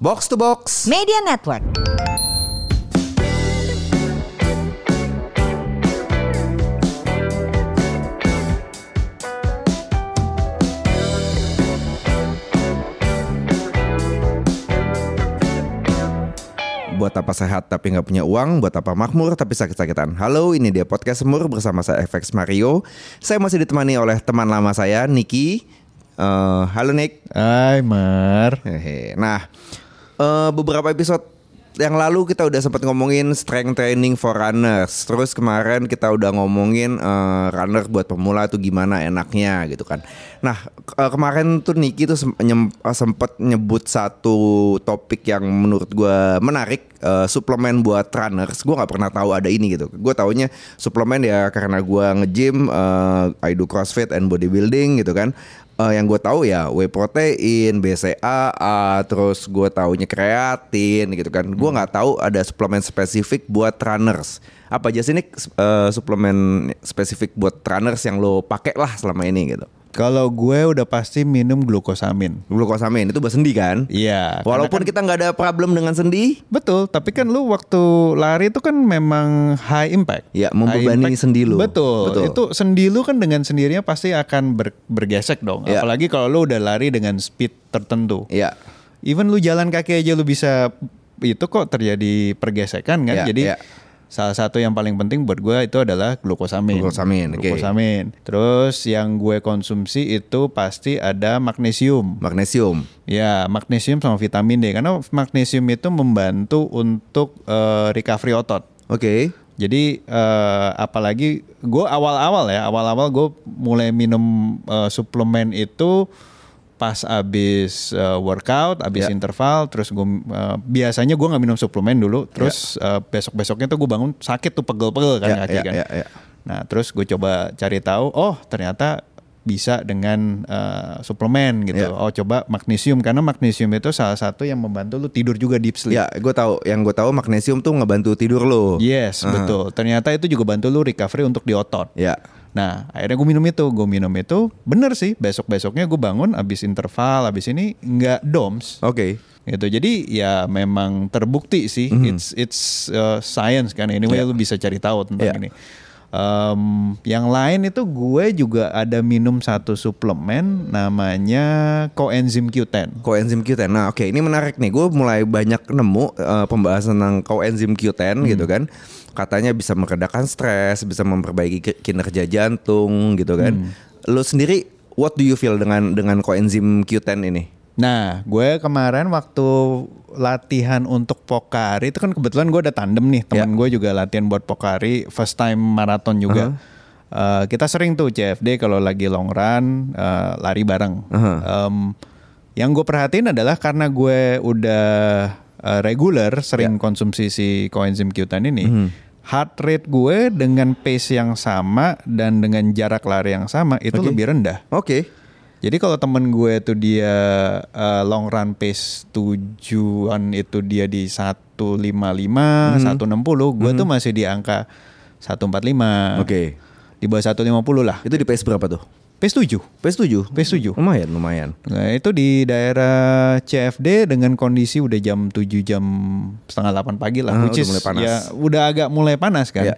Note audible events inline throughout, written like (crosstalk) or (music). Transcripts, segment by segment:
Box to Box. Media Network. Buat apa sehat tapi nggak punya uang, buat apa makmur tapi sakit-sakitan. Halo, ini dia podcast Semur bersama saya FX Mario. Saya masih ditemani oleh teman lama saya, Niki. Eh, halo Nick. Hai Mar Hehe. Nah, eh, beberapa episode yang lalu kita udah sempat ngomongin strength training for runners. Terus kemarin kita udah ngomongin eh, runner buat pemula tuh gimana enaknya gitu kan. Nah, eh, kemarin tuh Niki tuh sem- nyem- sempet nyebut satu topik yang menurut gua menarik eh, suplemen buat runners. Gua nggak pernah tahu ada ini gitu. Gue taunya suplemen ya karena gua nge-gym, eh, I do CrossFit and bodybuilding gitu kan. Eh, yang gue tahu ya whey protein, BCAA, terus gue taunya kreatin gitu kan. Gue nggak tahu ada suplemen spesifik buat runners. Apa aja sih nih eh, suplemen spesifik buat runners yang lo pakai lah selama ini gitu? Kalau gue udah pasti minum glukosamin Glukosamin itu buat sendi kan? Iya Walaupun karena kita nggak ada problem dengan sendi, kan- Betul Tapi kan lu waktu lari itu kan memang high impact Ya, High membebani impact. sendi lu. Betul. Betul. Itu sendi lu kan dengan sendirinya pasti akan ber- bergesek dong Ya. Apalagi kalau lu udah lari dengan speed tertentu ya, Even lu jalan kaki aja lu bisa Itu kok terjadi pergesekan kan Ya, Jadi ya. Salah satu yang paling penting buat gue itu adalah glukosamin. Glukosamin. Glukosamin. Terus yang gue konsumsi itu pasti ada magnesium. magnesium. Ya, magnesium sama vitamin D karena magnesium itu membantu untuk eh, recovery otot. Oke. Jadi eh, apalagi gue awal-awal ya, awal-awal gue mulai minum eh, suplemen itu pas abis eh, workout, abis Ya. interval, terus gue eh, biasanya gue nggak minum suplemen dulu, terus eh, besok-besoknya tuh gue bangun sakit tuh pegel-pegel kan Ya, kaki ya, kan. ya, ya. Nah terus gue coba cari tahu, oh ternyata bisa dengan eh, suplemen gitu. Ya. Oh coba magnesium karena magnesium itu salah satu yang membantu lu tidur juga deep sleep. Ya, gue tahu. Yang gue tahu magnesium tuh ngebantu tidur lo. Yes, Aha. betul. Ternyata itu juga bantu lu recovery untuk di otot. Ya. Nah, akhirnya gue minum itu, gue minum itu, bener sih. Besok besoknya gue bangun, abis interval, abis ini nggak DOMS, Oke. gitu. Jadi ya memang terbukti sih, it's it's uh, science kan. Anyway, Ya. lu bisa cari tahu tentang Ya. ini. Em, yang lain itu gue juga ada minum satu suplemen namanya coenzym Q10. Coenzym Q10. Nah, oke, ini menarik nih. Gue mulai banyak nemu eh, pembahasan tentang coenzym Q10 gitu kan. Katanya bisa meredakan stres, bisa memperbaiki ki- kinerja jantung gitu kan. Lo sendiri what do you feel dengan dengan coenzym Q10 ini? Nah, gue kemarin waktu latihan untuk Pokari itu kan kebetulan gue ada tandem nih, teman gue juga latihan buat Pokari, first time maraton juga. Eh, kita sering tuh CFD kalau lagi long run eh, lari bareng. Em, yang gue perhatiin adalah karena gue udah eh, regular sering konsumsi si coenzym Q10 ini, heart rate gue dengan pace yang sama dan dengan jarak lari yang sama itu Oke. lebih rendah. Oke. Jadi kalau temen gue tuh dia uh, long run pace tujuan itu dia di 155, Mhm. 160, gue tuh masih di angka 145. Oke. Di bawah 150 lah. Itu di pace berapa tuh? Pace 7. Pace 7. Pace 7. Lumayan, lumayan. Nah itu di daerah CFD dengan kondisi udah jam 7 jam setengah 8 pagi lah. Ah, which udah is mulai panas. ya udah agak mulai panas kan. Ya.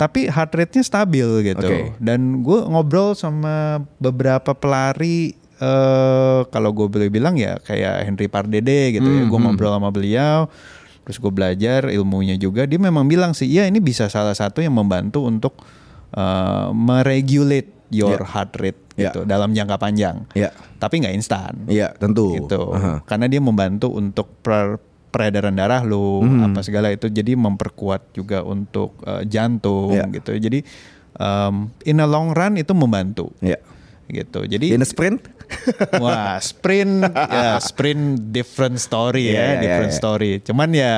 Tapi heart rate-nya stabil gitu. Oke. Dan gue ngobrol sama beberapa pelari eh kalau gue boleh bilang ya kayak Henry Pardede gitu ya. Hmm, Gue ngobrol sama beliau. Terus gue belajar ilmunya juga. Dia memang bilang sih, ya ini bisa salah satu yang membantu untuk eh, meregulate your Ya. heart rate Ya. gitu dalam jangka panjang. Ya. Tapi nggak instan Iya, tentu. gitu Aha. karena dia membantu untuk per- peredaran darah lu Hmm. apa segala itu jadi memperkuat juga untuk eh, jantung Ya. gitu jadi um, in a long run itu membantu Iya. gitu jadi In a sprint? (laughs) wah sprint ya sprint different story Iya, ya iya, different iya. story cuman ya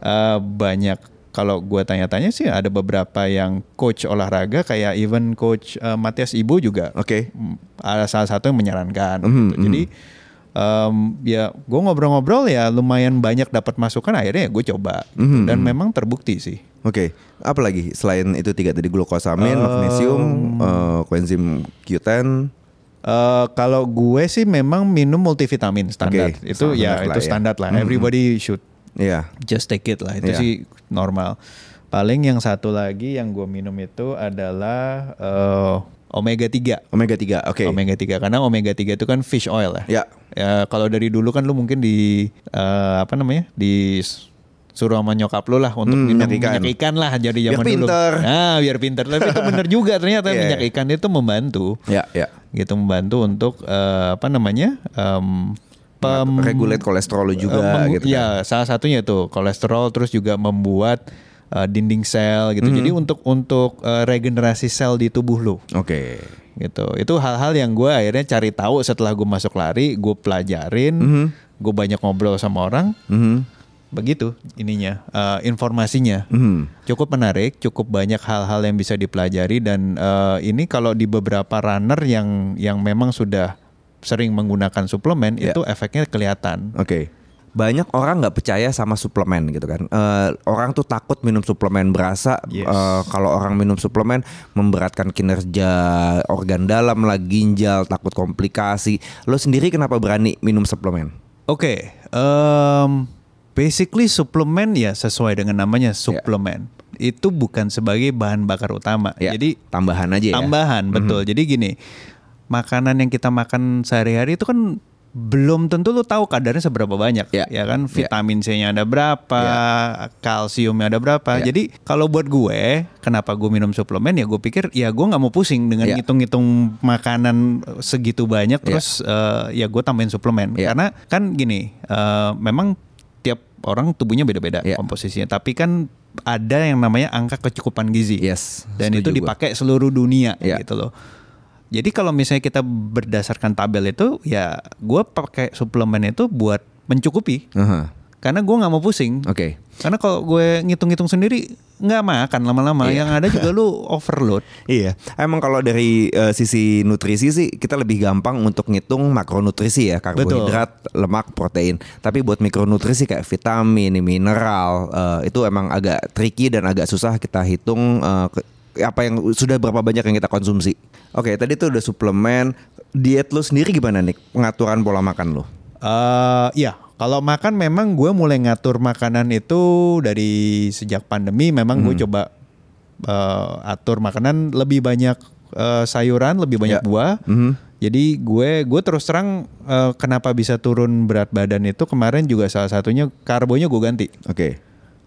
eh, banyak kalau gue tanya-tanya sih ada beberapa yang coach olahraga kayak even coach eh, Matias Ibu juga Oke. Mm, ada salah satu yang menyarankan. Mhm, gitu. Jadi em, ya gue ngobrol-ngobrol ya lumayan banyak dapat masukan akhirnya ya gue coba gitu. Mhm, dan memang terbukti sih. Oke, apa lagi selain itu tiga tadi glukosamin, Um, magnesium, coenzym Q10, Uh, kalau gue sih memang minum multivitamin standar. Oke, itu ya standar lah itu ya. standar lah. Mhm. Everybody should Iya. just take it lah. Itu Iya. sih normal. Paling yang satu lagi yang gue minum itu adalah uh, omega 3. Omega 3. Oke. Omega 3 karena omega 3 itu kan fish oil ya. Ya. Ya kalau dari dulu kan lu mungkin di eh, apa namanya? di suruh sama nyokap lu lah untuk Hmm, minum minyak ikan. minyak ikan lah jadi Biar zaman dulu. pinter. Nah, biar pinter. Tapi itu bener (laughs) juga ternyata Iya, minyak iya. ikan itu membantu. Ya, ya. Gitu membantu untuk eh, apa namanya? em, pem- Regulate kolesterol lu juga mem- gitu kan. Ya, salah satunya itu kolesterol terus juga membuat eh, dinding sel Hmm. gitu. Jadi untuk untuk eh, regenerasi sel di tubuh lu Oke. gitu itu hal-hal yang gue akhirnya cari tahu setelah gue masuk lari gue pelajarin Mhm. gue banyak ngobrol sama orang Mhm. begitu ininya eh, informasinya Mhm. cukup menarik cukup banyak hal-hal yang bisa dipelajari dan eh, ini kalau di beberapa runner yang yang memang sudah sering menggunakan suplemen Ya. itu efeknya kelihatan Oke. Banyak orang nggak percaya sama suplemen gitu kan. Eh, orang tuh takut minum suplemen berasa Yes. eh, kalau orang minum suplemen memberatkan kinerja organ dalam lah, ginjal, takut komplikasi. Lo sendiri kenapa berani minum suplemen? oke em, basically suplemen ya sesuai dengan namanya suplemen itu bukan sebagai bahan bakar utama Ya, jadi tambahan aja ya. Tambahan, betul. Jadi gini, makanan yang kita makan sehari-hari itu kan belum tentu lu tahu kadarnya seberapa banyak Ya. ya kan Ya. vitamin C-nya ada berapa kalsiumnya ada berapa Ya. jadi kalau buat gue kenapa gue minum suplemen ya gue pikir ya gue nggak mau pusing dengan Ya. ngitung-ngitung makanan segitu banyak terus eh, ya gue tambahin suplemen Ya. karena kan gini eh, memang tiap orang tubuhnya beda-beda Ya. komposisinya tapi kan ada yang namanya angka kecukupan gizi Yes. dan itu dipakai seluruh dunia Ya. gitu loh. Jadi kalau misalnya kita berdasarkan tabel itu, ya gue pakai suplemen itu buat mencukupi, Aha. karena gue nggak mau pusing. Oke. Karena kalau gue ngitung-ngitung sendiri nggak makan lama-lama, Iya. yang ada juga lu (laughs) overload. Iya, emang kalau dari eh, sisi nutrisi sih kita lebih gampang untuk ngitung makronutrisi ya, karbohidrat, lemak, protein. Tapi buat mikronutrisi kayak vitamin, mineral eh, itu emang agak tricky dan agak susah kita hitung ke- apa yang sudah berapa banyak yang kita konsumsi. Oke, tadi tuh udah suplemen, diet lu sendiri gimana nih? Pengaturan pola makan lu? Eh ya, kalau makan memang gue mulai ngatur makanan itu dari sejak pandemi. Memang gue coba eh, atur makanan lebih banyak eh, sayuran, lebih banyak Ya. buah. Mhm. Jadi gue gue terus terang eh, kenapa bisa turun berat badan itu kemarin juga salah satunya karbonya gue ganti. Oke,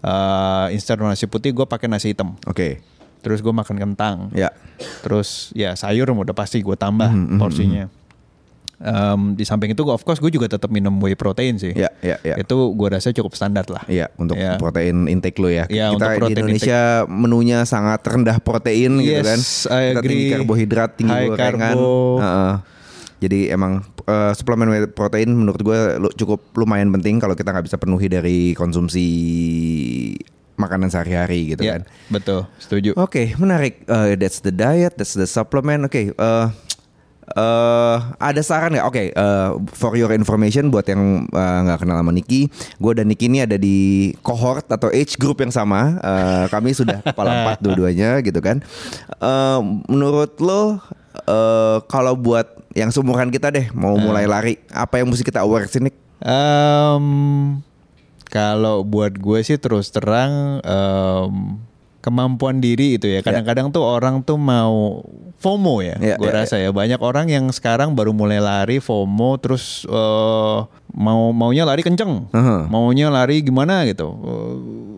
Eh instan nasi putih gue pakai nasi hitam. oke, Terus gue makan kentang. ya, Terus ya sayur udah pasti gue tambah Mhm, mhm, porsinya. Em, di samping itu of course gue juga tetap minum whey protein sih. ya, ya, ya. Itu gue rasa cukup standar lah. Iya, untuk Ya. protein intake lo ya. Iya, Kita untuk di Indonesia menunya sangat rendah protein gitu Yes, kan. I Kita tinggi karbohidrat, tinggi High gorengan. carbo. Heeh. Jadi emang eh, suplemen whey protein menurut gue cukup lumayan penting kalau kita nggak bisa penuhi dari konsumsi makanan sehari-hari gitu Ya, kan. betul, setuju. Oke, menarik. Eh, that's the diet, that's the supplement. Oke, eh eh, ada saran nggak? Oke, eh, for your information buat yang nggak kenal sama Niki, gue dan Niki ini ada di cohort atau age group yang sama. Eh, kami sudah (laughs) kepala empat dua-duanya gitu kan. Eh, menurut lo eh, kalau buat yang seumuran kita deh mau mulai lari, apa yang mesti kita aware sini? Em, kalau buat gue sih terus terang em, kemampuan diri itu ya. Kadang-kadang tuh orang tuh mau FOMO ya. Ya, gue ya, rasa ya. banyak orang yang sekarang baru mulai lari FOMO terus eh, mau maunya lari kenceng, Aha. maunya lari gimana gitu.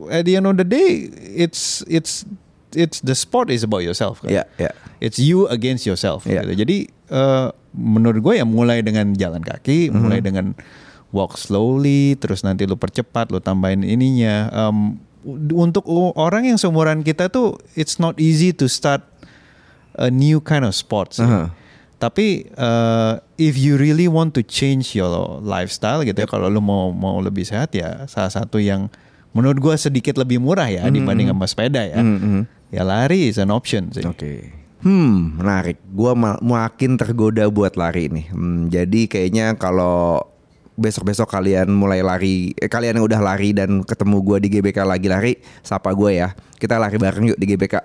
Eh, at the end of the day, it's it's it's the sport is about yourself. Kan? Ya, ya. It's you against yourself. Iya. gitu. Jadi eh, menurut gue ya mulai dengan jalan kaki, Mhm. mulai dengan walk slowly, terus nanti lu percepat, lu tambahin ininya. Em, untuk orang yang seumuran kita tuh, it's not easy to start a new kind of sports. Aha. Tapi eh, if you really want to change your lifestyle gitu ya, kalau lu mau mau lebih sehat ya, salah satu yang menurut gue sedikit lebih murah ya dibanding sama sepeda ya. Mhm. Ya lari is an option sih. Oke. Hmm, menarik. Gua ma- makin tergoda buat lari nih. Hmm, jadi kayaknya kalau besok-besok kalian mulai lari, eh, kalian yang udah lari dan ketemu gua di GBK lagi lari, sapa gue ya. Kita lari bareng yuk di GBK.